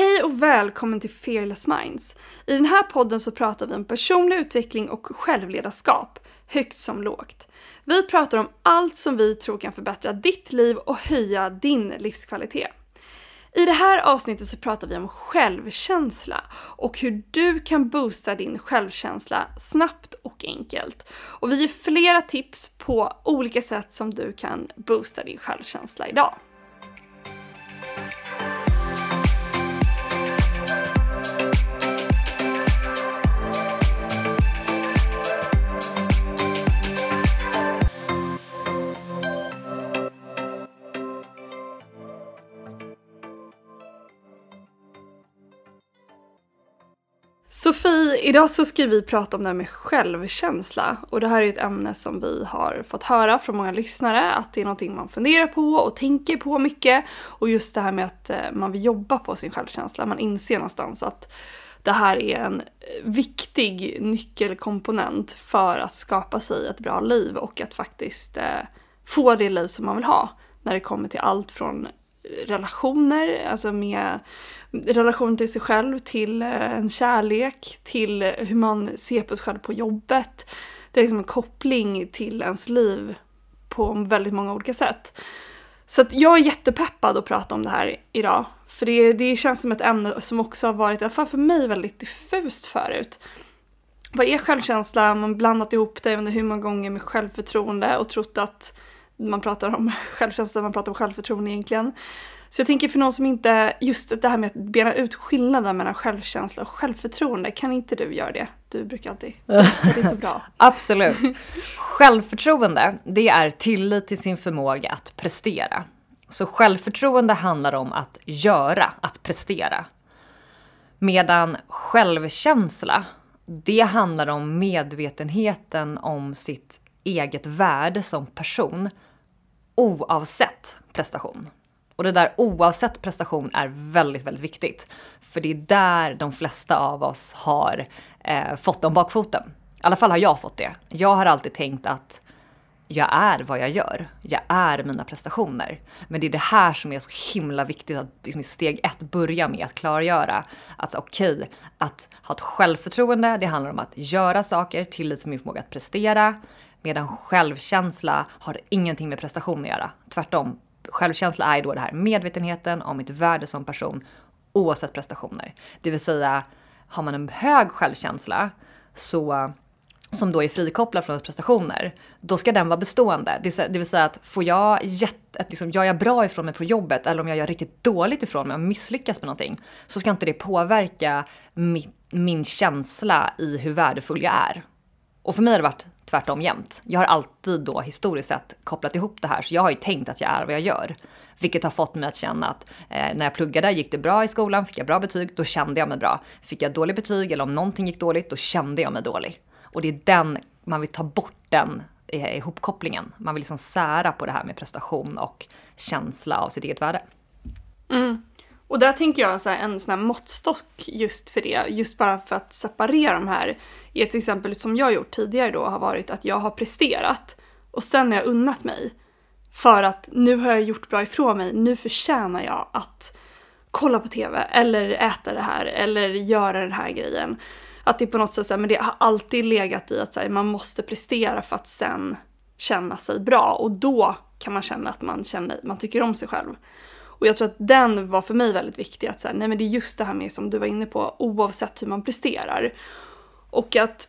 Hej och välkommen till Fearless Minds. I den här podden så pratar vi om personlig utveckling och självledarskap, högt som lågt. Vi pratar om allt som vi tror kan förbättra ditt liv och höja din livskvalitet. I det här avsnittet så pratar vi om självkänsla och hur du kan boosta din självkänsla snabbt och enkelt. Och vi ger flera tips på olika sätt som du kan boosta din självkänsla idag. Sofie, idag så ska vi prata om det här med självkänsla. Och det här är ett ämne som vi har fått höra från många lyssnare att det är någonting man funderar på och tänker på mycket. Och just det här med att eh, man vill jobba på sin självkänsla. Man inser någonstans att det här är en eh, viktig nyckelkomponent för att skapa sig ett bra liv och att faktiskt eh, få det liv som man vill ha. När det kommer till allt från relationer, alltså med relation till sig själv, till eh, en kärlek, till hur man ser på sig själv på jobbet. Det är liksom en koppling till ens liv på väldigt många olika sätt. Så att jag är jättepeppad att prata om det här idag. För det, det känns som ett ämne som också har varit, i alla fall för mig, väldigt diffust förut. Vad är självkänsla? Man har blandat ihop det, jag vet inte hur många gånger med självförtroende och trott att man pratar om självkänsla, man pratar om självförtroende egentligen. Så jag tänker för någon som inte, just det här med att bena ut skillnaden mellan självkänsla och självförtroende, kan inte du göra det? Du brukar alltid, det är så bra. Absolut. Självförtroende, det är tillit till sin förmåga att prestera. Så självförtroende handlar om att göra, att prestera. Medan självkänsla, det handlar om medvetenheten om sitt eget värde som person oavsett prestation. Och det där oavsett prestation är väldigt, väldigt viktigt. För det är där de flesta av oss har eh, fått om bakfoten. I alla fall har jag fått det. Jag har alltid tänkt att jag är vad jag gör. Jag är mina prestationer. Men det är det här som är så himla viktigt att liksom, steg ett börja med att klargöra. Att okej, okay, att ha ett självförtroende, det handlar om att göra saker, tillit till min förmåga att prestera. Medan självkänsla har ingenting med prestation att göra. Tvärtom, självkänsla är då det här medvetenheten om mitt värde som person oavsett prestationer. Det vill säga, har man en hög självkänsla så som då är frikopplad från prestationer, då ska den vara bestående. Det vill säga att får jag jätte, att liksom, gör jag bra ifrån mig på jobbet eller om jag gör riktigt dåligt ifrån mig och misslyckas med någonting, så ska inte det påverka mitt, min känsla i hur värdefull jag är. Och för mig har det varit tvärtom jämt. Jag har alltid då historiskt sett kopplat ihop det här, så jag har ju tänkt att jag är vad jag gör. Vilket har fått mig att känna att eh, när jag pluggade, gick det bra i skolan, fick jag bra betyg, då kände jag mig bra. Fick jag dåligt betyg eller om någonting gick dåligt, då kände jag mig dålig. Och det är den, man vill ta bort den eh, ihopkopplingen. Man vill liksom sära på det här med prestation och känsla av sitt eget värde. Mm. Och där tänker jag så här, en sån här måttstock just för det, just bara för att separera de här. Ett exempel som jag gjort tidigare då har varit att jag har presterat och sen har jag unnat mig. För att nu har jag gjort bra ifrån mig, nu förtjänar jag att kolla på TV eller äta det här eller göra den här grejen. Att det på något sätt så här, men det har alltid legat i att så här, man måste prestera för att sen känna sig bra och då kan man känna att man, känner, man tycker om sig själv. Och jag tror att den var för mig väldigt viktig. Att så nej men det är just det här med som du var inne på, oavsett hur man presterar. Och att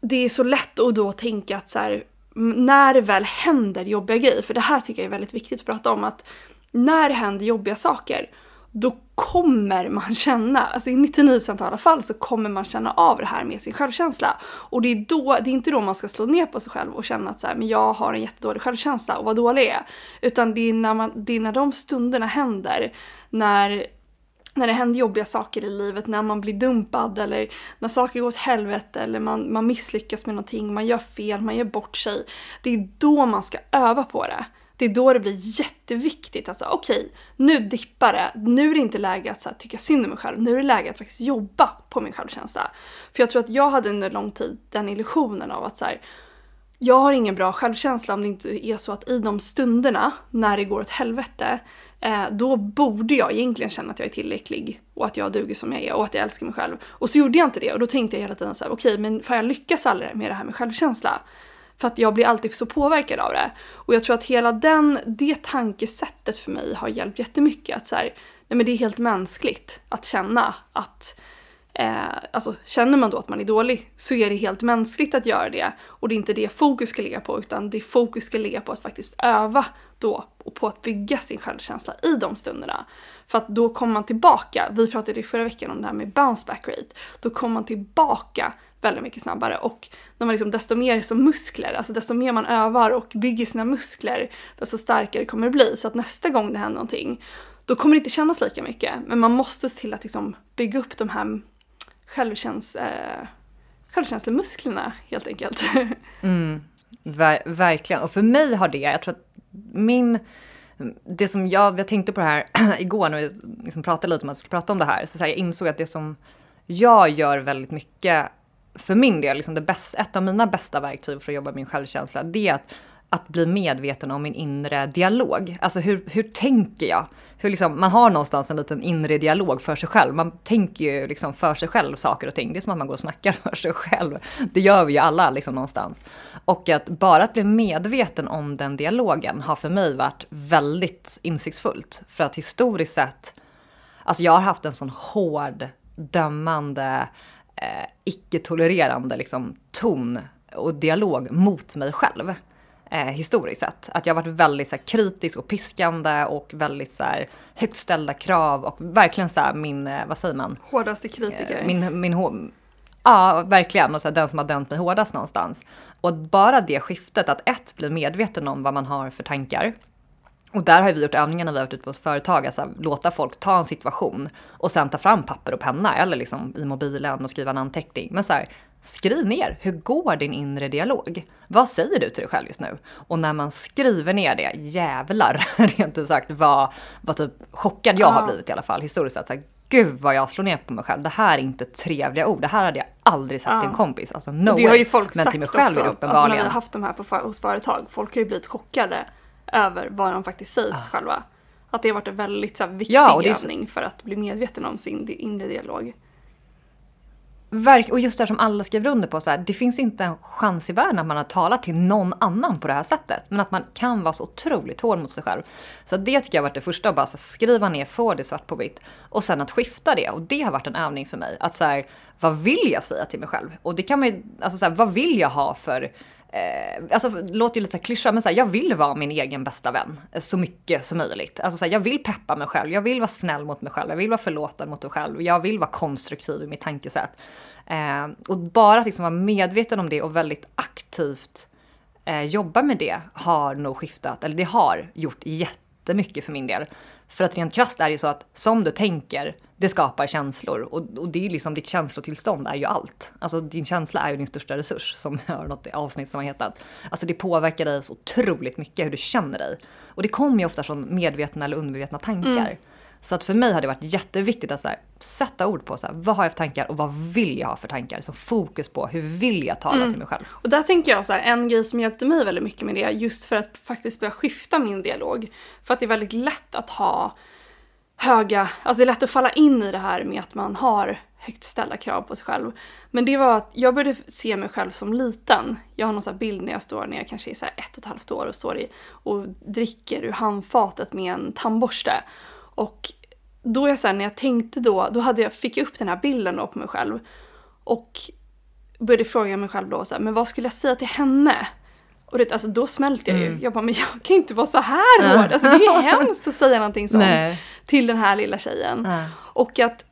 det är så lätt att då tänka att så här, när det väl händer jobbiga grejer, för det här tycker jag är väldigt viktigt att prata om, att när det händer jobbiga saker, då kommer man känna, alltså i 99% av alla fall så kommer man känna av det här med sin självkänsla. Och det är, då, det är inte då man ska slå ner på sig själv och känna att så här, men jag har en jättedålig självkänsla och vad dålig jag är. Utan det är, när man, det är när de stunderna händer, när när det händer jobbiga saker i livet, när man blir dumpad eller när saker går åt helvete eller man, man misslyckas med någonting, man gör fel, man gör bort sig. Det är då man ska öva på det. Det är då det blir jätteviktigt att säga okej, okay, nu dippar det. Nu är det inte läge att så här, tycka synd om mig själv. Nu är det läge att faktiskt jobba på min självkänsla. För jag tror att jag hade under lång tid den illusionen av att så här, jag har ingen bra självkänsla om det inte är så att i de stunderna när det går åt helvete eh, då borde jag egentligen känna att jag är tillräcklig och att jag duger som jag är och att jag älskar mig själv. Och så gjorde jag inte det och då tänkte jag hela tiden så här: okej, okay, men får jag lyckas aldrig med det här med självkänsla? För att jag blir alltid så påverkad av det. Och jag tror att hela den, det tankesättet för mig har hjälpt jättemycket. Att så här, nej men det är helt mänskligt att känna att Eh, alltså känner man då att man är dålig så är det helt mänskligt att göra det och det är inte det fokus ska ligga på utan det fokus ska ligga på att faktiskt öva då och på att bygga sin självkänsla i de stunderna. För att då kommer man tillbaka, vi pratade i förra veckan om det här med bounce back rate, då kommer man tillbaka väldigt mycket snabbare och när man liksom, desto mer som muskler, alltså desto mer man övar och bygger sina muskler, desto starkare kommer det bli. Så att nästa gång det händer någonting, då kommer det inte kännas lika mycket. Men man måste se till att liksom bygga upp de här självkäns eh, självkänslemusklerna helt enkelt. Mm, ver verkligen, och för mig har det, jag tror att min det som jag, jag tänkte på det här igår när vi liksom pratade lite om att skulle prata om det här, så, så här, jag insåg att det som jag gör väldigt mycket för min del, liksom det bästa, ett av mina bästa verktyg för att jobba med min självkänsla, det är att, att bli medveten om min inre dialog. Alltså hur, hur tänker jag? Hur liksom, man har någonstans en liten inre dialog för sig själv. Man tänker ju liksom för sig själv saker och ting. Det är som att man går och snackar för sig själv. Det gör vi ju alla liksom någonstans. Och att bara att bli medveten om den dialogen har för mig varit väldigt insiktsfullt. För att historiskt sett, alltså jag har haft en sån hård, dömande, eh, icke-tolererande liksom, ton och dialog mot mig själv. Eh, historiskt sett. Att jag har varit väldigt så här, kritisk och piskande och väldigt så här, högt ställda krav och verkligen så här, min, eh, vad säger man? Hårdaste kritiker. Eh, min, min, Ja, verkligen. Och så den som har dömt mig hårdast någonstans. Och bara det skiftet, att ett, bli medveten om vad man har för tankar. Och där har vi gjort övningar när vi har varit ute på ett företag, alltså låta folk ta en situation och sen ta fram papper och penna eller liksom i mobilen och skriva en anteckning. Men så här, skriv ner, hur går din inre dialog? Vad säger du till dig själv just nu? Och när man skriver ner det, jävlar rent ut sagt vad, vad typ chockad jag har blivit i alla fall historiskt sett. Så här, Gud vad jag slår ner på mig själv. Det här är inte trevliga ord. Det här hade jag aldrig sagt till en kompis. Alltså no och det har ju folk Men sagt till mig själv också. Är det uppenbarligen. Alltså när vi har haft de här på, hos företag. Folk har ju blivit chockade över vad de faktiskt säger till sig ah. själva. Att det har varit en väldigt så här, viktig ja, övning för att bli medveten om sin inre dialog. Verk och just det som alla skriver under på, så här, det finns inte en chans i världen att man har talat till någon annan på det här sättet. Men att man kan vara så otroligt hård mot sig själv. Så det tycker jag har varit det första, att bara här, skriva ner, få det svart på vitt. Och sen att skifta det. Och det har varit en övning för mig. Att så här, vad vill jag säga till mig själv? Och det kan man ju, alltså så här, vad vill jag ha för Eh, alltså det låter ju lite klyscha men så här, jag vill vara min egen bästa vän så mycket som möjligt. Alltså så här, jag vill peppa mig själv, jag vill vara snäll mot mig själv, jag vill vara förlåten mot mig själv, jag vill vara konstruktiv i mitt tankesätt. Eh, och bara att liksom vara medveten om det och väldigt aktivt eh, jobba med det har nog skiftat, eller det har gjort jättemycket för min del. För att rent krasst är det ju så att som du tänker, det skapar känslor. Och, och det är liksom ditt känslotillstånd är ju allt. Alltså din känsla är ju din största resurs, som jag har något avsnitt som har hetat. Alltså det påverkar dig så otroligt mycket hur du känner dig. Och det kommer ju ofta från medvetna eller undermedvetna tankar. Mm. Så att för mig har det varit jätteviktigt att här, sätta ord på så här, vad har jag för tankar och vad vill jag ha för tankar? Så fokus på hur vill jag tala mm. till mig själv? Och där tänker jag så här, en grej som hjälpte mig väldigt mycket med det, just för att faktiskt börja skifta min dialog. För att det är väldigt lätt att ha höga, alltså det är lätt att falla in i det här med att man har högt ställda krav på sig själv. Men det var att jag började se mig själv som liten. Jag har någon sån bild när jag står när jag kanske är så ett och ett halvt år och står i och dricker ur handfatet med en tandborste. Och då jag så här, när jag tänkte då, då hade jag, fick jag upp den här bilden då på mig själv. Och började fråga mig själv då så här, men vad skulle jag säga till henne? Och det, alltså, då smälte jag ju. Mm. Jag bara, men jag kan inte vara så här hård. Alltså, det är hemskt att säga någonting sånt Nej. till den här lilla tjejen. Nej. Och att,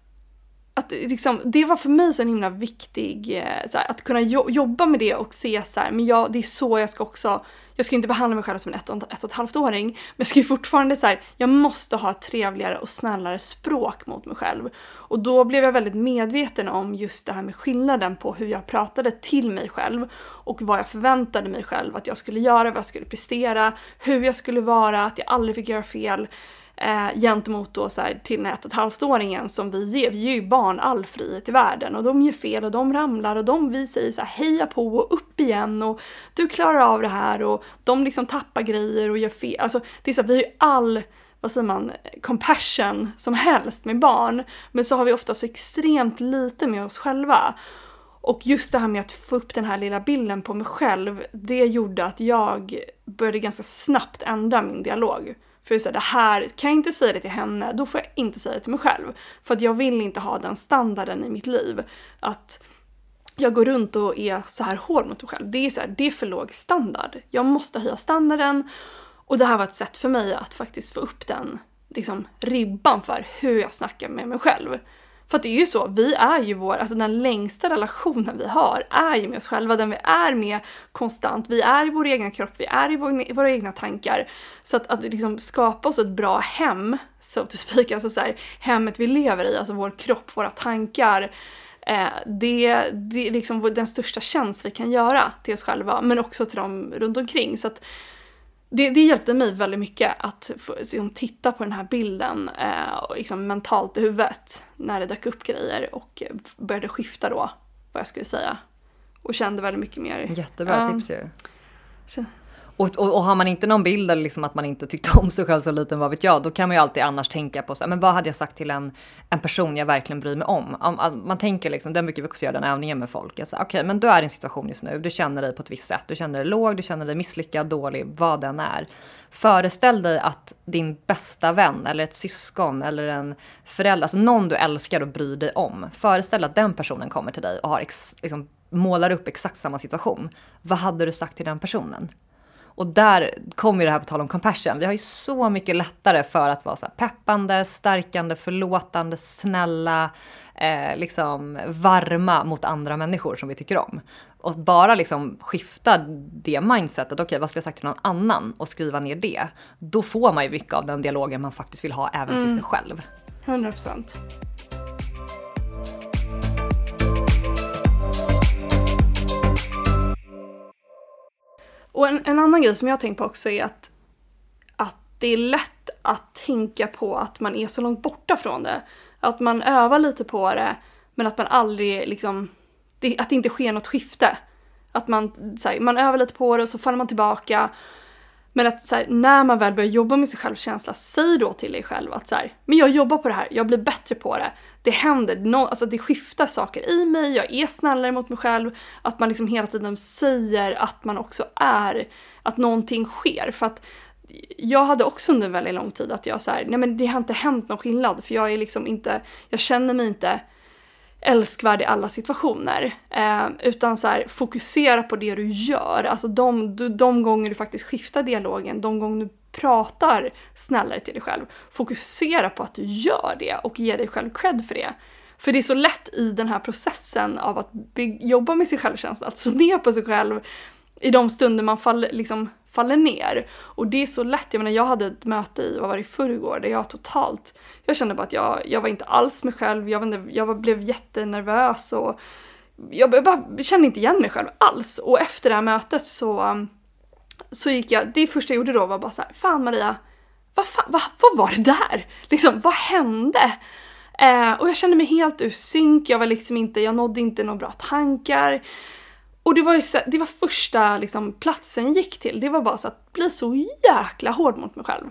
att liksom, det var för mig så en himla viktig, eh, här, att kunna jobba med det och se så här, men jag, det är så jag ska också jag ska inte behandla mig själv som en ett och, ett och ett halvt åring, men jag ska ju fortfarande så här, jag måste ha ett trevligare och snällare språk mot mig själv. Och då blev jag väldigt medveten om just det här med skillnaden på hur jag pratade till mig själv och vad jag förväntade mig själv att jag skulle göra, vad jag skulle prestera, hur jag skulle vara, att jag aldrig fick göra fel eh, gentemot då så här, till den här ett och ett halvt-åringen som vi ger. Vi ger ju barn all frihet i världen och de gör fel och de ramlar och de vi säger så här, heja på och upp igen och du klarar av det här och de liksom tappar grejer och gör fel. Alltså det är så här, vi har ju all vad säger man, compassion som helst med barn. Men så har vi ofta så extremt lite med oss själva. Och just det här med att få upp den här lilla bilden på mig själv, det gjorde att jag började ganska snabbt ändra min dialog. För så här, det här, kan jag inte säga det till henne, då får jag inte säga det till mig själv. För att jag vill inte ha den standarden i mitt liv. Att jag går runt och är så här hård mot mig själv. Det är, så här, det är för låg standard. Jag måste höja standarden. Och det här var ett sätt för mig att faktiskt få upp den liksom, ribban för hur jag snackar med mig själv. För att det är ju så, vi är ju vår, alltså den längsta relationen vi har är ju med oss själva, den vi är med konstant. Vi är i vår egna kropp, vi är i vår, våra egna tankar. Så att, att liksom skapa oss ett bra hem, so to speak, alltså så här, hemmet vi lever i, alltså vår kropp, våra tankar. Eh, det, det är liksom den största tjänst vi kan göra till oss själva, men också till dem runt omkring. Så att det, det hjälpte mig väldigt mycket att få, liksom, titta på den här bilden eh, och liksom mentalt i huvudet när det dök upp grejer och började skifta då vad jag skulle säga. Och kände väldigt mycket mer. Jättebra uh, tips ju. Och, och, och, har man inte någon bild eller liksom att man inte tyckte om sig själv så liten, vad vet jag, då kan man ju alltid annars tänka på så men vad hade jag sagt till en, en person jag verkligen bryr mig om? om man tänker liksom, den brukar vi också göra den övningen med folk. Okej, okay, men du är i en situation just nu, du känner dig på ett visst sätt, du känner dig låg, du känner dig misslyckad, dålig, vad den är. Föreställ dig att din bästa vän eller ett syskon eller en förälder, alltså någon du älskar och bryr dig om. Föreställ att den personen kommer till dig och har ex, liksom, målar upp exakt samma situation. Vad hade du sagt till den personen? Och där kommer det här på tal om compassion. Vi har ju så mycket lättare för att vara så peppande, stärkande, förlåtande, snälla, eh, liksom varma mot andra människor som vi tycker om. Och bara liksom skifta det mindsetet, okej okay, vad skulle jag sagt till någon annan och skriva ner det. Då får man ju mycket av den dialogen man faktiskt vill ha även till mm. sig själv. 100 procent. Och en, en, annan grej som jag har tänkt på också är att, att det är lätt att tänka på att man är så långt borta från det. Att man övar lite på det, men att man aldrig liksom, det, att det inte sker något skifte. Att man, här, man övar lite på det och så faller man tillbaka men att så här, när man väl börjar jobba med sin självkänsla, säg då till dig själv att så här, men jag jobbar på det här, jag blir bättre på det. Det händer, no, alltså det skiftar saker i mig, jag är snällare mot mig själv. Att man liksom hela tiden säger att man också är, att någonting sker. För att jag hade också under väldigt lång tid att jag så här, nej men det har inte hänt någon skillnad för jag är liksom inte, jag känner mig inte älskvärd i alla situationer. Eh, utan så här, fokusera på det du gör. Alltså de, de gånger du faktiskt skiftar dialogen, de gånger du pratar snällare till dig själv. Fokusera på att du gör det och ge dig själv cred för det. För det är så lätt i den här processen av att jobba med sin självkänsla, att se ner på sig själv i de stunder man faller liksom, faller ner. Och det är så lätt, jag menar jag hade ett möte i, vad var det, i förrgår där jag totalt, jag kände bara att jag, jag var inte alls mig själv, jag, inte, jag blev jättenervös och jag, jag bara kände inte igen mig själv alls. Och efter det här mötet så, så gick jag, det första jag gjorde då var bara så här, fan Maria, vad, fan, vad, vad var det där? Liksom, vad hände? Eh, och jag kände mig helt ur synk, jag var liksom inte, jag nådde inte några bra tankar. Och det var ju så, det var första liksom, platsen jag gick till. Det var bara så att bli så jäkla hård mot mig själv.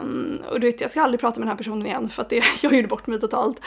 Um, och du vet, jag ska aldrig prata med den här personen igen för att det, jag gjorde bort mig totalt.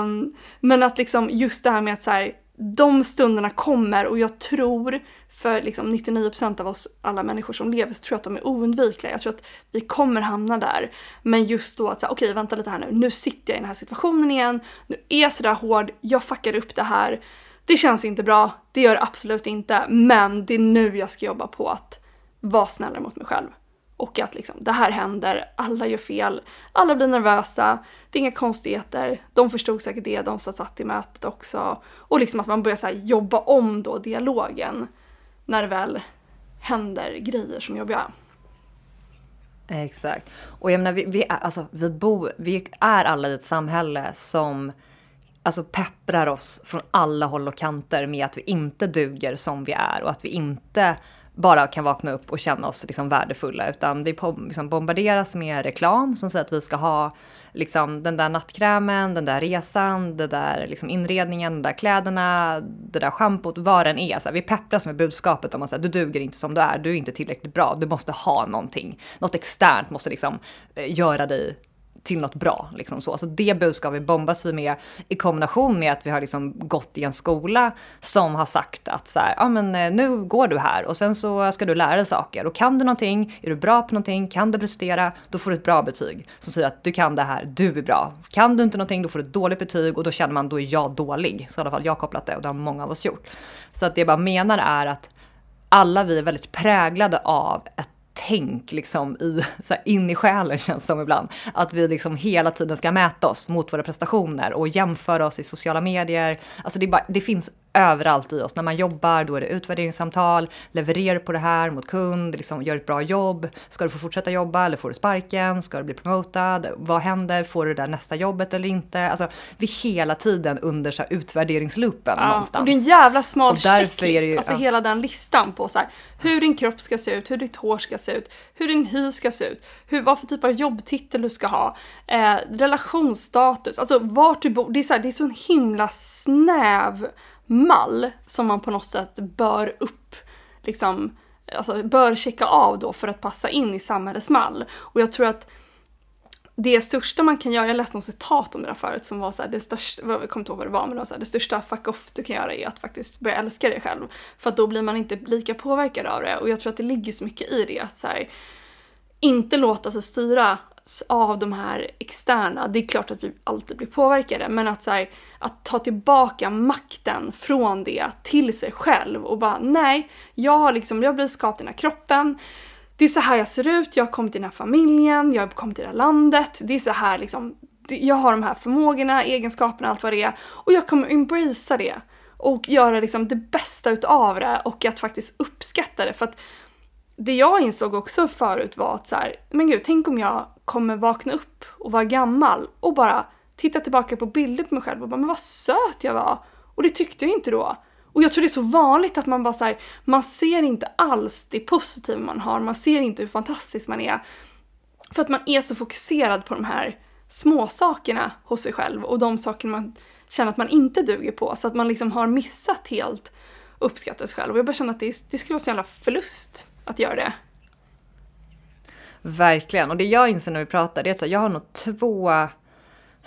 Um, men att liksom just det här med att så här, de stunderna kommer och jag tror för liksom 99% av oss alla människor som lever så tror jag att de är oundvikliga. Jag tror att vi kommer hamna där. Men just då att säga okej okay, vänta lite här nu, nu sitter jag i den här situationen igen, nu är jag sådär hård, jag fuckar upp det här det känns inte bra, det gör det absolut inte, men det är nu jag ska jobba på att vara snällare mot mig själv. Och att liksom, det här händer, alla gör fel, alla blir nervösa, det är inga konstigheter, de förstod säkert det, de som satt i mötet också. Och liksom att man börjar så här, jobba om då dialogen när det väl händer grejer som är jobbiga. Exakt. Och jag menar, vi, vi, är, alltså, vi, bor, vi är alla i ett samhälle som alltså pepprar oss från alla håll och kanter med att vi inte duger som vi är och att vi inte bara kan vakna upp och känna oss liksom värdefulla, utan vi liksom bombarderas med reklam som säger att vi ska ha liksom den där nattkrämen, den där resan, den där liksom inredningen, de där kläderna, det där schampot, vad den är. Så här, vi peppras med budskapet om att här, du duger inte som du är, du är inte tillräckligt bra, du måste ha någonting. Något externt måste liksom eh, göra dig till något bra. Liksom så. Alltså det budskapet bombas vi med i kombination med att vi har liksom gått i en skola som har sagt att så här, ah, men eh, nu går du här och sen så ska du lära dig saker och kan du någonting, är du bra på någonting, kan du prestera, då får du ett bra betyg som säger att du kan det här, du är bra. Kan du inte någonting, då får du ett dåligt betyg och då känner man då är jag dålig. Så i alla fall jag har kopplat det och det har många av oss gjort. Så att det jag bara menar är att alla vi är väldigt präglade av ett tänk liksom i, så här, in i själen känns som ibland. Att vi liksom hela tiden ska mäta oss mot våra prestationer och jämföra oss i sociala medier. Alltså det, bara, det finns överallt i oss. När man jobbar, då är det utvärderingssamtal, levererar på det här mot kund, liksom gör ett bra jobb. Ska du få fortsätta jobba eller får du sparken? Ska du bli promotad? Vad händer? Får du det där nästa jobbet eller inte? Alltså, vi är hela tiden under så här utvärderingsloopen ja, någonstans. Och det är en jävla smal checklist, ju, alltså ja. hela den listan på så här, hur din kropp ska se ut, hur ditt hår ska se ut, hur din hy ska se ut, hur, vad för typ av jobbtitel du ska ha, eh, relationsstatus, alltså vart du bor. Det är så, här, det är så en himla snäv mall som man på något sätt bör upp, liksom, alltså bör checka av då för att passa in i samhällets mall. Och jag tror att det största man kan göra, jag läste något citat om det där förut som var så här, det största, jag kommer inte ihåg vad det var, men det var så här, det största fuck off du kan göra är att faktiskt börja älska dig själv. För att då blir man inte lika påverkad av det och jag tror att det ligger så mycket i det att så här, inte låta sig styra av de här externa. Det är klart att vi alltid blir påverkade, men att, så här, att ta tillbaka makten från det till sig själv och bara nej, jag har liksom, jag blir skapt i den här kroppen. Det är så här jag ser ut, jag har kommit till den här familjen, jag har kommit till det här landet. Det är så här liksom, jag har de här förmågorna, egenskaperna, allt vad det är. Och jag kommer embracea det. Och göra liksom det bästa utav det och att faktiskt uppskatta det. För att det jag insåg också förut var att så här, men gud, tänk om jag kommer vakna upp och vara gammal och bara titta tillbaka på bilder på mig själv och bara, men vad söt jag var! Och det tyckte jag inte då. Och jag tror det är så vanligt att man bara så här, man ser inte alls det positiva man har, man ser inte hur fantastisk man är. För att man är så fokuserad på de här små sakerna hos sig själv och de saker man känner att man inte duger på. Så att man liksom har missat helt uppskatta sig själv. Och jag bara känner att det, det skulle vara så jävla förlust att göra det. Verkligen. Och det jag inser när vi pratar, det är att jag har nog två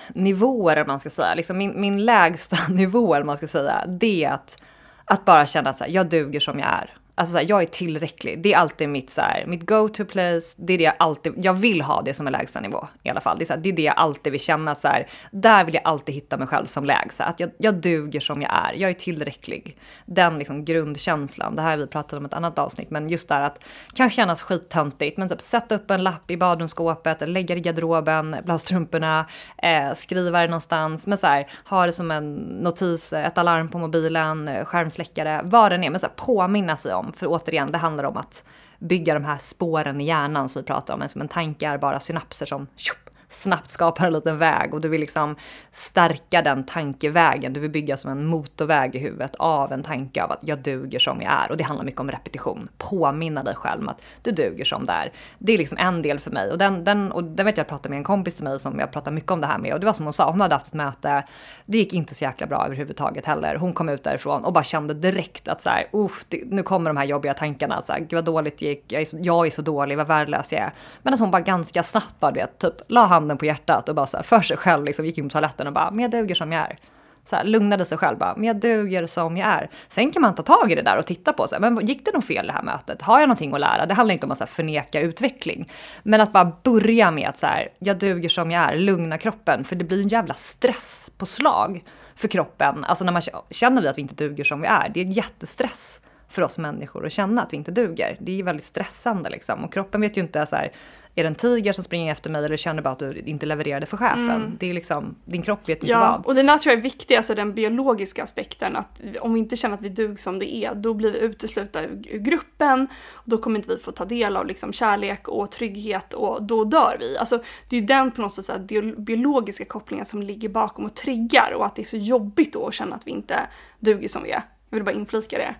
nivåer, om man ska säga. Liksom min, min lägsta nivå, om man ska säga, det är att, att bara känna att jag duger som jag är. Alltså så här, jag är tillräcklig. Det är alltid mitt, så här, mitt go-to place. Det är det jag alltid, jag vill ha det som är lägsta nivå i alla fall. Det är, så här, det, är det jag alltid vill känna så här. Där vill jag alltid hitta mig själv som lägst. Att jag, jag duger som jag är. Jag är tillräcklig. Den liksom grundkänslan. Det här har vi pratat om ett annat avsnitt, men just där att kan kännas skittöntigt, men typ sätta upp en lapp i badrumsskåpet, lägga det i garderoben bland strumporna, eh, skriva det någonstans, men så här, ha det som en notis, ett alarm på mobilen, eh, skärmsläckare, vad det är, men så här, påminna sig om för återigen, det handlar om att bygga de här spåren i hjärnan som vi pratar om. Som en tanke är bara synapser som tjup, snabbt skapar en liten väg och du vill liksom stärka den tankevägen. Du vill bygga som en motorväg i huvudet av en tanke av att jag duger som jag är. Och det handlar mycket om repetition. Påminna dig själv om att du duger som det är. Det är liksom en del för mig och den, den, och den vet jag, jag pratade med en kompis till mig som jag pratar mycket om det här med och det var som hon sa, hon hade haft ett möte. Det gick inte så jäkla bra överhuvudtaget heller. Hon kom ut därifrån och bara kände direkt att så här, det, nu kommer de här jobbiga tankarna. Så här, Gud vad dåligt det gick, jag är, så, jag är så dålig, vad värdelös jag är. Men att hon bara ganska snabbt bara, vet, typ la handen på hjärtat och bara så här, för sig själv liksom gick in på toaletten och bara, men jag duger som jag är. Så här, lugnade sig själv bara, men jag duger som jag är. Sen kan man ta tag i det där och titta på sig, men gick det nog fel det här mötet? Har jag någonting att lära? Det handlar inte om att så här, förneka utveckling, men att bara börja med att så här, jag duger som jag är, lugna kroppen, för det blir en jävla stresspåslag för kroppen. Alltså när man känner vi att vi inte duger som vi är, det är en jättestress för oss människor att känna att vi inte duger. Det är ju väldigt stressande liksom. Och kroppen vet ju inte så här, är det en tiger som springer efter mig eller känner bara att du inte levererade för chefen? Mm. Det är liksom, din kropp vet inte ja, vad. och det där tror jag är viktigt, alltså den biologiska aspekten. Att om vi inte känner att vi duger som det är, då blir vi uteslutna ur gruppen. Och då kommer inte vi få ta del av liksom kärlek och trygghet och då dör vi. Alltså, det är ju den på något sätt så här, biologiska kopplingen som ligger bakom och triggar och att det är så jobbigt då att känna att vi inte duger som vi är. Jag vill bara inflika det.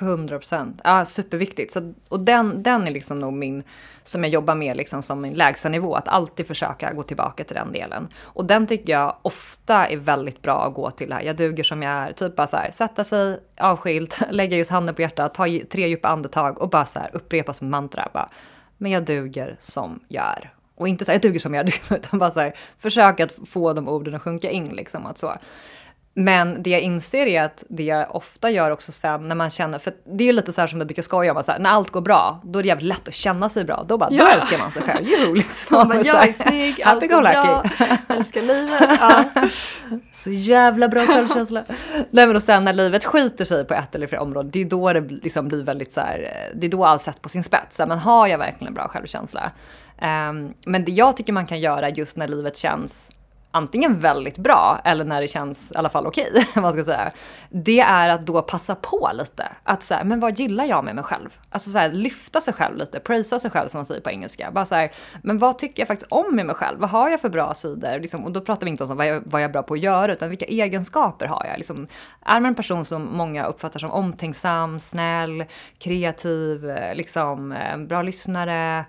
100 procent. Ja, superviktigt. Så, och den, den är liksom nog min, som jag jobbar med liksom som min lägsta nivå, att alltid försöka gå tillbaka till den delen. Och den tycker jag ofta är väldigt bra att gå till här. Jag duger som jag är, typ bara så här, sätta sig avskilt, lägga just handen på hjärtat, ta tre djupa andetag och bara så här upprepa som mantra. Bara, men jag duger som jag är. Och inte så här, jag duger som jag är, utan bara så här, försöka att få de orden att sjunka in liksom. Att så. Men det jag inser är att det jag ofta gör också sen när man känner, för det är ju lite så här som det brukar skoja om, att här, när allt går bra, då är det jävligt lätt att känna sig bra. Då bara, Ja. då älskar man sig själv. Jo, liksom. Man bara, jag är snygg, allt går bra, älskar livet. Ja. Så jävla bra självkänsla. Nej men och sen när livet skiter sig på ett eller flera områden, det är då det liksom blir väldigt så här, eh, det är då allt sätts på sin spets. Men har jag verkligen en bra självkänsla? Ehm, men det jag tycker man kan göra just när livet känns antingen väldigt bra eller när det känns i alla fall okej, vad man ska säga. Det är att då passa på lite. Att säga, men vad gillar jag med mig själv? Alltså så här, lyfta sig själv lite, prisa sig själv som man säger på engelska. Bara så här, men vad tycker jag faktiskt om med mig själv? Vad har jag för bra sidor? Liksom, och då pratar vi inte om så, vad, jag, vad jag är bra på att göra, utan vilka egenskaper har jag? Liksom, är man en person som många uppfattar som omtänksam, snäll, kreativ, eh, liksom, eh, bra lyssnare,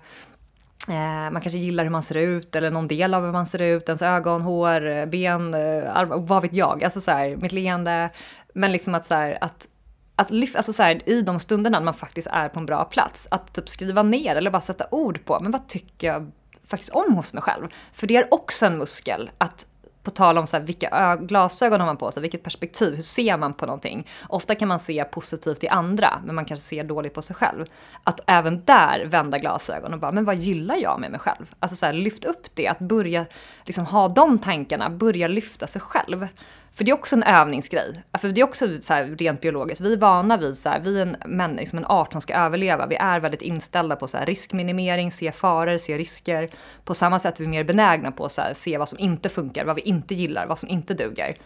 Eh, man kanske gillar hur man ser ut eller någon del av hur man ser ut, ens ögon, hår, eh, ben, eh, armar, vad vet jag. Alltså så här, mitt leende. Men liksom att så här, att, att alltså så här, i de stunderna man faktiskt är på en bra plats, att typ skriva ner eller bara sätta ord på, men vad tycker jag faktiskt om hos mig själv? För det är också en muskel att på tal om så här, vilka glasögon har man på sig, vilket perspektiv, hur ser man på någonting? Ofta kan man se positivt i andra, men man kanske ser dåligt på sig själv. Att även där vända glasögon och bara, men vad gillar jag med mig själv? Alltså så här, lyft upp det, att börja liksom ha de tankarna, börja lyfta sig själv. För det är också en övningsgrej. För det är också så här, rent biologiskt. Vi är vana vid så här, vi är en, män, liksom en art som ska överleva. Vi är väldigt inställda på så här, riskminimering, se faror, se risker. På samma sätt är vi mer benägna på att se vad som inte funkar, vad vi inte gillar, vad som inte duger.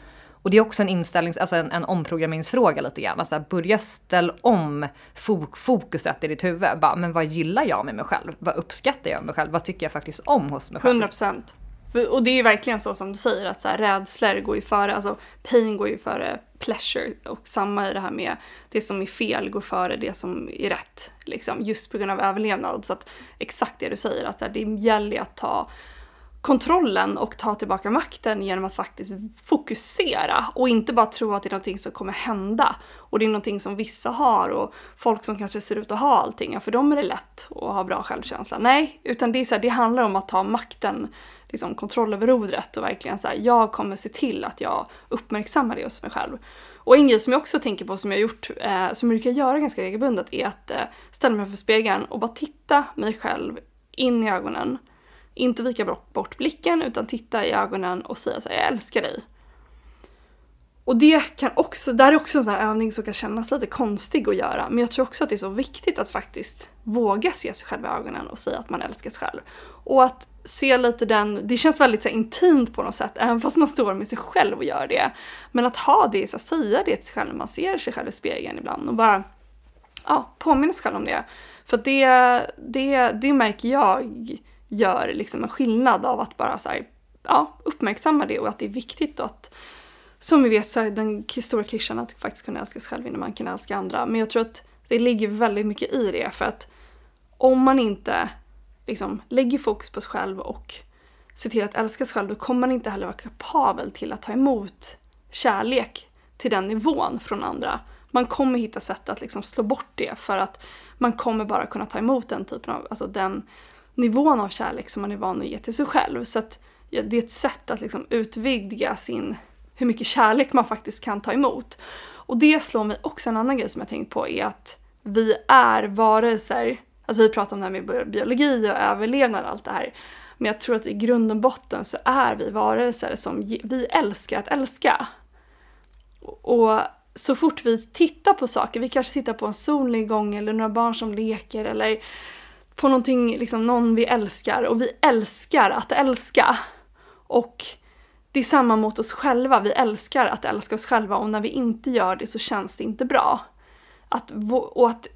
Och det är också en inställnings, alltså en, en omprogrammeringsfråga lite grann. Alltså börja ställa om fok, fokuset i ditt huvud. Bara, men vad gillar jag med mig själv? Vad uppskattar jag med mig själv? Vad tycker jag faktiskt om hos mig själv? 100 procent. Och det är ju verkligen så som du säger att så här, rädslor går ju före, alltså pain går ju före pleasure och samma i det här med det som är fel går före det som är rätt. Liksom, just på grund av överlevnad. Så att exakt det du säger, att så här, det gäller ju att ta kontrollen och ta tillbaka makten genom att faktiskt fokusera och inte bara tro att det är någonting som kommer hända. Och det är någonting som vissa har och folk som kanske ser ut att ha allting, ja, för dem är det lätt att ha bra självkänsla. Nej, utan det, är så här, det handlar om att ta makten, liksom kontroll över rodret och verkligen säga jag kommer se till att jag uppmärksammar det hos mig själv. Och en grej som jag också tänker på som jag har gjort, eh, som jag brukar göra ganska regelbundet, är att eh, ställa mig framför spegeln och bara titta mig själv in i ögonen inte vika bort, bort blicken utan titta i ögonen och säga så här, jag älskar dig. Och det kan också, där är också en sån här övning som kan kännas lite konstig att göra. Men jag tror också att det är så viktigt att faktiskt våga se sig själv i ögonen och säga att man älskar sig själv. Och att se lite den, det känns väldigt så här, intimt på något sätt, även fast man står med sig själv och gör det. Men att ha det, så här, säga det till sig själv när man ser sig själv i spegeln ibland och bara ja, påminna sig själv om det. För att det, det, det märker jag gör liksom en skillnad av att bara så här, ja, uppmärksamma det och att det är viktigt att som vi vet så är den stora klyschan att faktiskt kunna älska sig själv innan man kan älska andra. Men jag tror att det ligger väldigt mycket i det för att om man inte liksom lägger fokus på sig själv och ser till att älska sig själv då kommer man inte heller vara kapabel till att ta emot kärlek till den nivån från andra. Man kommer hitta sätt att liksom slå bort det för att man kommer bara kunna ta emot den typen av, alltså den nivån av kärlek som man är van att ge till sig själv. Så att ja, det är ett sätt att liksom utvidga sin, hur mycket kärlek man faktiskt kan ta emot. Och det slår mig också, en annan grej som jag tänkt på är att vi är varelser, alltså vi pratar om det här med biologi och överlevnad och allt det här. Men jag tror att i grund och botten så är vi varelser som vi älskar att älska. Och så fort vi tittar på saker, vi kanske tittar på en solnedgång eller några barn som leker eller på någonting, liksom någon vi älskar och vi älskar att älska. Och det är samma mot oss själva, vi älskar att älska oss själva och när vi inte gör det så känns det inte bra. Att, och att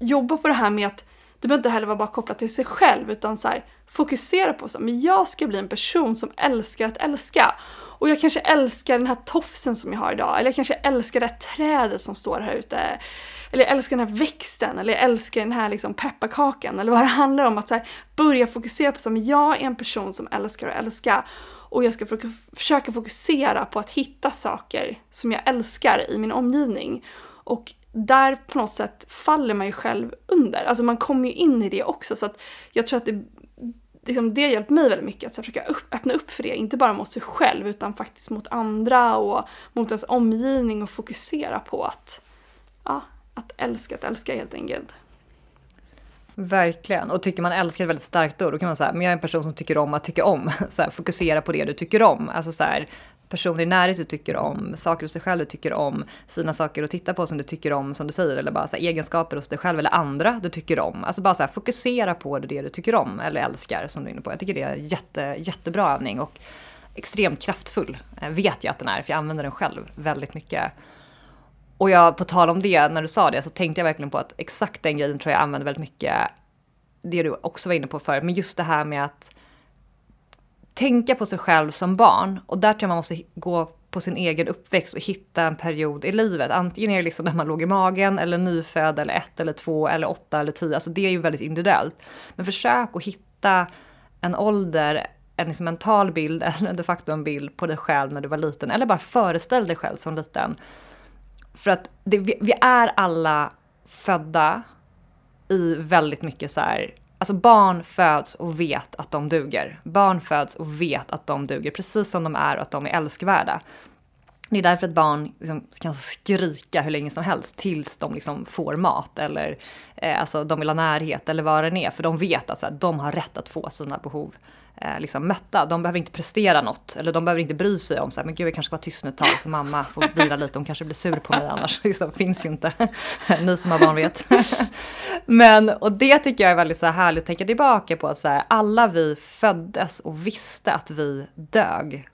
jobba på det här med att det behöver inte heller vara bara kopplat till sig själv utan så här, fokusera på så men jag ska bli en person som älskar att älska. och jag kanske älskar den här tofsen som jag har idag, eller jag kanske älskar det här trädet som står här ute. Eller jag älskar den här växten, eller jag älskar den här liksom pepparkakan, eller vad det handlar om. Att så här, börja fokusera på som jag är en person som älskar att älska. Och jag ska försöka fokusera på att hitta saker som jag älskar i min omgivning. Och där på något sätt faller man ju själv under. Alltså man kommer ju in i det också. Så att jag tror att det, liksom, det har hjälpt mig väldigt mycket att försöka upp, öppna upp för det. Inte bara mot sig själv utan faktiskt mot andra och mot ens omgivning och fokusera på att, ja, att älska, att älska helt enkelt. Verkligen. Och tycker man älskar ett väldigt starkt ord, då kan man säga, men jag är en person som tycker om att tycka om. Så här, fokusera på det du tycker om. Alltså så här, personer i närhet du tycker om, saker hos dig själv du tycker om, fina saker att titta på som du tycker om, som du säger, eller bara så här, egenskaper hos dig själv eller andra du tycker om. Alltså bara så här, fokusera på det du tycker om eller älskar som du är inne på. Jag tycker det är jätte, jättebra övning och extremt kraftfull, eh, vet jag att den är, för jag använder den själv väldigt mycket. Och jag, på tal om det, när du sa det, så tänkte jag verkligen på att exakt den grejen tror jag använder väldigt mycket, det du också var inne på förut, men just det här med att tänka på sig själv som barn. Och där tror jag man måste gå på sin egen uppväxt och hitta en period i livet. Antingen är det liksom när man låg i magen eller nyfödd eller ett eller två eller åtta eller tio. Alltså det är ju väldigt individuellt. Men försök att hitta en ålder, en liksom mental bild eller de facto en bild på dig själv när du var liten. Eller bara föreställ dig själv som liten. För att det, vi, vi, är alla födda i väldigt mycket så här Alltså barn föds och vet att de duger. Barn föds och vet att de duger precis som de är och att de är älskvärda. Det är därför att barn liksom kan skrika hur länge som helst tills de liksom får mat eller eh, alltså de vill ha närhet eller vad det är. För de vet att så här, de har rätt att få sina behov eh, liksom mätta, De behöver inte prestera något eller de behöver inte bry sig om så här, men gud jag kanske ska vara tyst nu ett tag så mamma får vila lite, hon kanske blir sur på mig annars. Det liksom, finns ju inte. Ni som har barn vet. men och det tycker jag är väldigt så här härligt att tänka tillbaka på att så här, alla vi föddes och visste att vi dög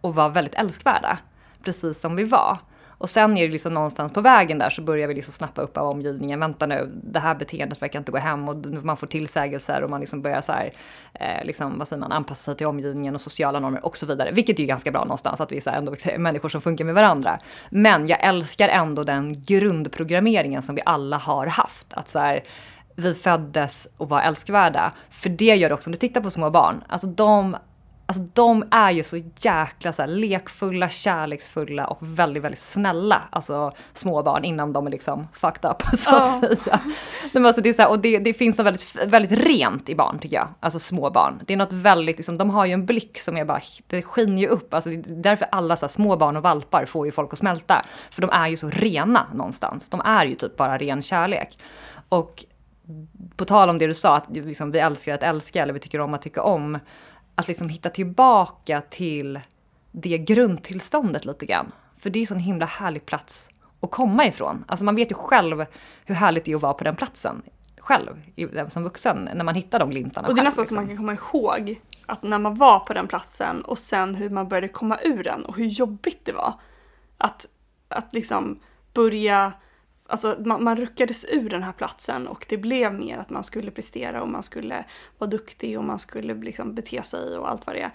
och var väldigt älskvärda precis som vi var. Och sen är det liksom någonstans på vägen där så börjar vi liksom snappa upp av omgivningen. Vänta nu, det här beteendet verkar inte gå hem och man får tillsägelser och man liksom börjar så här, eh, liksom, vad säger man, anpassa sig till omgivningen och sociala normer och så vidare. Vilket är ju ganska bra någonstans att vi är ändå människor som funkar med varandra. Men jag älskar ändå den grundprogrammeringen som vi alla har haft. Att så här, vi föddes och var älskvärda. För det gör det också, om du tittar på små barn, alltså de Alltså de är ju så jäkla så här, lekfulla, kärleksfulla och väldigt, väldigt snälla. Alltså små barn innan de är liksom fucked up så att oh. säga. Men alltså, det, är så här, och det, det finns något väldigt, väldigt rent i barn tycker jag. Alltså små barn. Det är något väldigt, liksom, de har ju en blick som är bara, det skiner ju upp. Alltså, det är därför alla så här, små barn och valpar får ju folk att smälta. För de är ju så rena någonstans. De är ju typ bara ren kärlek. Och på tal om det du sa, att liksom, vi älskar att älska eller vi tycker om att tycka om att liksom hitta tillbaka till det grundtillståndet lite grann. För det är en sån himla härlig plats att komma ifrån. Alltså man vet ju själv hur härligt det är att vara på den platsen själv som vuxen när man hittar de glimtarna. Och det är själv, nästan liksom. så man kan komma ihåg att när man var på den platsen och sen hur man började komma ur den och hur jobbigt det var. Att, att liksom börja Alltså man, man ruckades ur den här platsen och det blev mer att man skulle prestera och man skulle vara duktig och man skulle liksom bete sig och allt vad det är.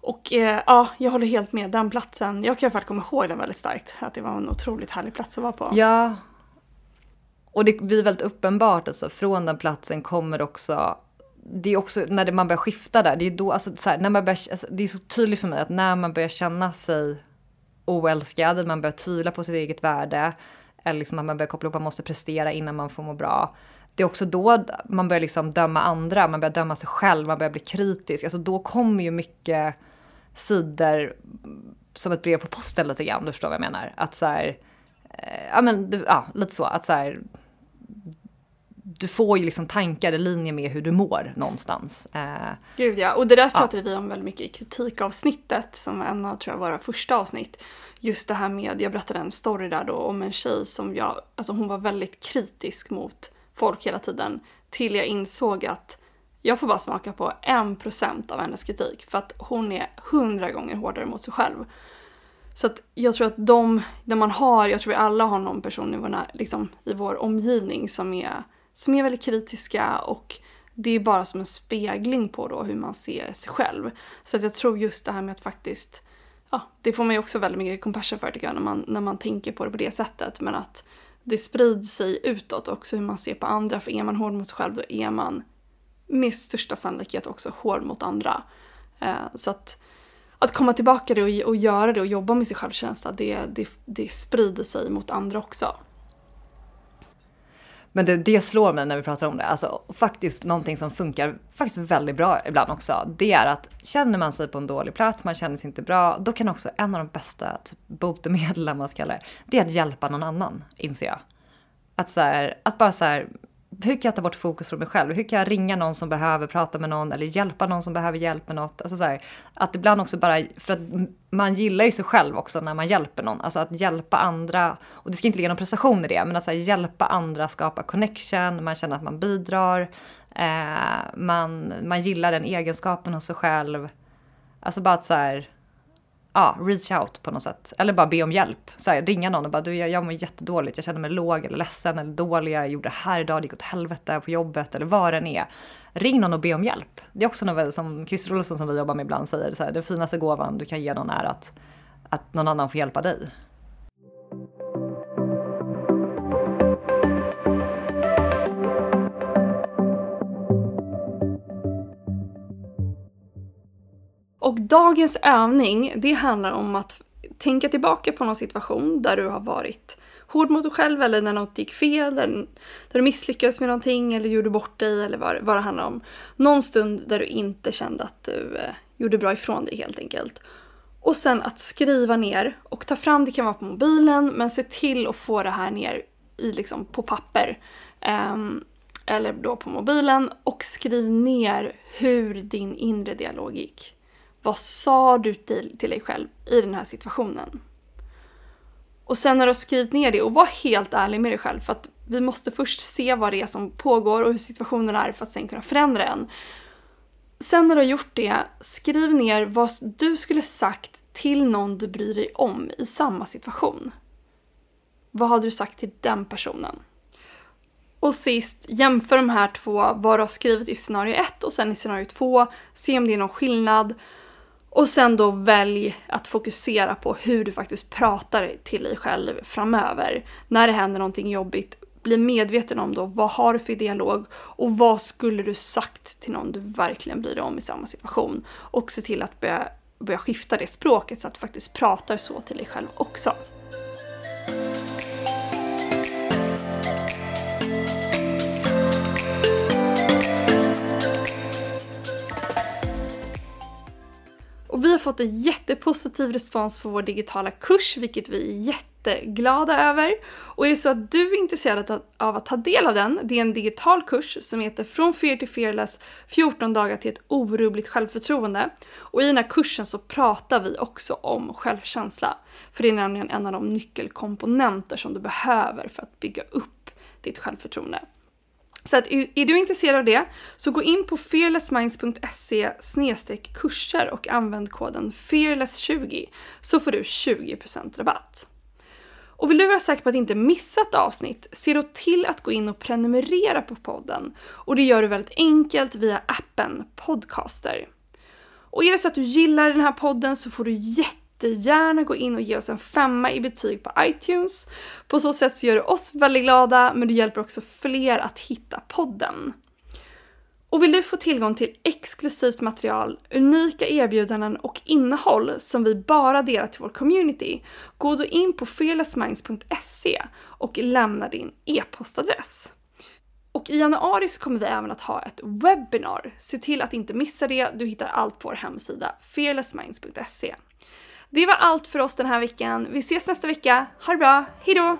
Och eh, ja, jag håller helt med. Den platsen, jag kan i alla fall komma ihåg den väldigt starkt. Att det var en otroligt härlig plats att vara på. Ja. Och det blir väldigt uppenbart alltså, från den platsen kommer också det är också när man börjar skifta där, det är då, alltså, så här, när man börjar, alltså, det är så tydligt för mig att när man börjar känna sig oälskad, man börjar tvivla på sitt eget värde, eller liksom att man börjar koppla ihop, man måste prestera innan man får må bra. Det är också då man börjar liksom döma andra, man börjar döma sig själv, man börjar bli kritisk. Alltså då kommer ju mycket sidor som ett brev på posten lite grann, du förstår vad jag menar. Att så här, eh, ja men ja, lite så, att så här, du får ju liksom tankar i linje med hur du mår någonstans. Eh, Gud ja, och det där pratade ja. vi om väldigt mycket i kritikavsnittet som var en av tror jag, våra första avsnitt just det här med, jag berättade en story där då om en tjej som jag, alltså hon var väldigt kritisk mot folk hela tiden. Till jag insåg att jag får bara smaka på en procent av hennes kritik för att hon är hundra gånger hårdare mot sig själv. Så att jag tror att de, när man har, jag tror vi alla har någon person i vår, liksom, i vår omgivning som är, som är väldigt kritiska och det är bara som en spegling på då hur man ser sig själv. Så att jag tror just det här med att faktiskt ja, det får man ju också väldigt mycket compassion för tycker jag när man, när man tänker på det på det sättet. Men att det sprids sig utåt också hur man ser på andra. För är man hård mot sig själv då är man med största sannolikhet också hård mot andra. Eh, så att, att komma tillbaka det och, och göra det och jobba med sin självkänsla det, det, det sprider sig mot andra också. Men det, det slår mig när vi pratar om det, alltså faktiskt någonting som funkar faktiskt väldigt bra ibland också, det är att känner man sig på en dålig plats, man känner sig inte bra, då kan också en av de bästa typ, botemedlen man ska kalla det, det är att hjälpa någon annan, inser jag. Att, så här, att bara så här, hur kan jag ta bort fokus från mig själv? Hur kan jag ringa någon som behöver prata med någon eller hjälpa någon som behöver hjälp med något? Alltså så här, att ibland också bara, för att man gillar ju sig själv också när man hjälper någon. Alltså att hjälpa andra, och det ska inte ligga någon prestation i det, men att här, hjälpa andra, skapa connection, man känner att man bidrar, eh, man, man gillar den egenskapen hos sig själv. Alltså bara att så här, ja, reach out på något sätt. Eller bara be om hjälp. Så här, ringa någon och bara du jag, jag mår jättedåligt, jag känner mig låg eller ledsen eller dålig, jag gjorde det här idag, det gick åt helvete på jobbet eller vad det än är. Ring någon och be om hjälp. Det är också något som Christer Olsson som vi jobbar med ibland säger, så här, den finaste gåvan du kan ge någon är att, att någon annan får hjälpa dig. Och dagens övning, det handlar om att tänka tillbaka på någon situation där du har varit hård mot dig själv eller när något gick fel, där, där du misslyckades med någonting eller gjorde bort dig eller vad, vad det handlar om. Någon stund där du inte kände att du eh, gjorde bra ifrån dig helt enkelt. Och sen att skriva ner och ta fram, det kan vara på mobilen, men se till att få det här ner i, liksom, på papper. Um, eller då på mobilen och skriv ner hur din inre dialog gick. Vad sa du till, till dig själv i den här situationen? Och sen när du har skrivit ner det och var helt ärlig med dig själv för att vi måste först se vad det är som pågår och hur situationen är för att sen kunna förändra den. Sen när du har gjort det, skriv ner vad du skulle sagt till någon du bryr dig om i samma situation. Vad hade du sagt till den personen? Och sist, jämför de här två, vad du har skrivit i scenario 1 och sen i scenario 2. Se om det är någon skillnad. Och sen då välj att fokusera på hur du faktiskt pratar till dig själv framöver. När det händer någonting jobbigt, bli medveten om då vad har du för dialog och vad skulle du sagt till någon du verkligen bryr dig om i samma situation. Och se till att börja, börja skifta det språket så att du faktiskt pratar så till dig själv också. Och vi har fått en jättepositiv respons på vår digitala kurs, vilket vi är jätteglada över. Och är det så att du är intresserad av att ta del av den, det är en digital kurs som heter Från fear till fearless 14 dagar till ett orubbligt självförtroende. Och i den här kursen så pratar vi också om självkänsla. För det är nämligen en av de nyckelkomponenter som du behöver för att bygga upp ditt självförtroende. Så att, är du intresserad av det så gå in på fearlessminds.se kurser och använd koden fearless20 så får du 20% rabatt. Och vill du vara säker på att inte missa ett avsnitt, se då till att gå in och prenumerera på podden. Och det gör du väldigt enkelt via appen Podcaster. Och är det så att du gillar den här podden så får du jätte jättegärna gå in och ge oss en femma i betyg på iTunes. På så sätt så gör du oss väldigt glada, men du hjälper också fler att hitta podden. Och vill du få tillgång till exklusivt material, unika erbjudanden och innehåll som vi bara delar till vår community, gå då in på fearlessminds.se och lämna din e-postadress. Och i januari så kommer vi även att ha ett webbinar. Se till att inte missa det, du hittar allt på vår hemsida fearlessminds.se. Det var allt för oss den här veckan. Vi ses nästa vecka. Ha det bra, hejdå!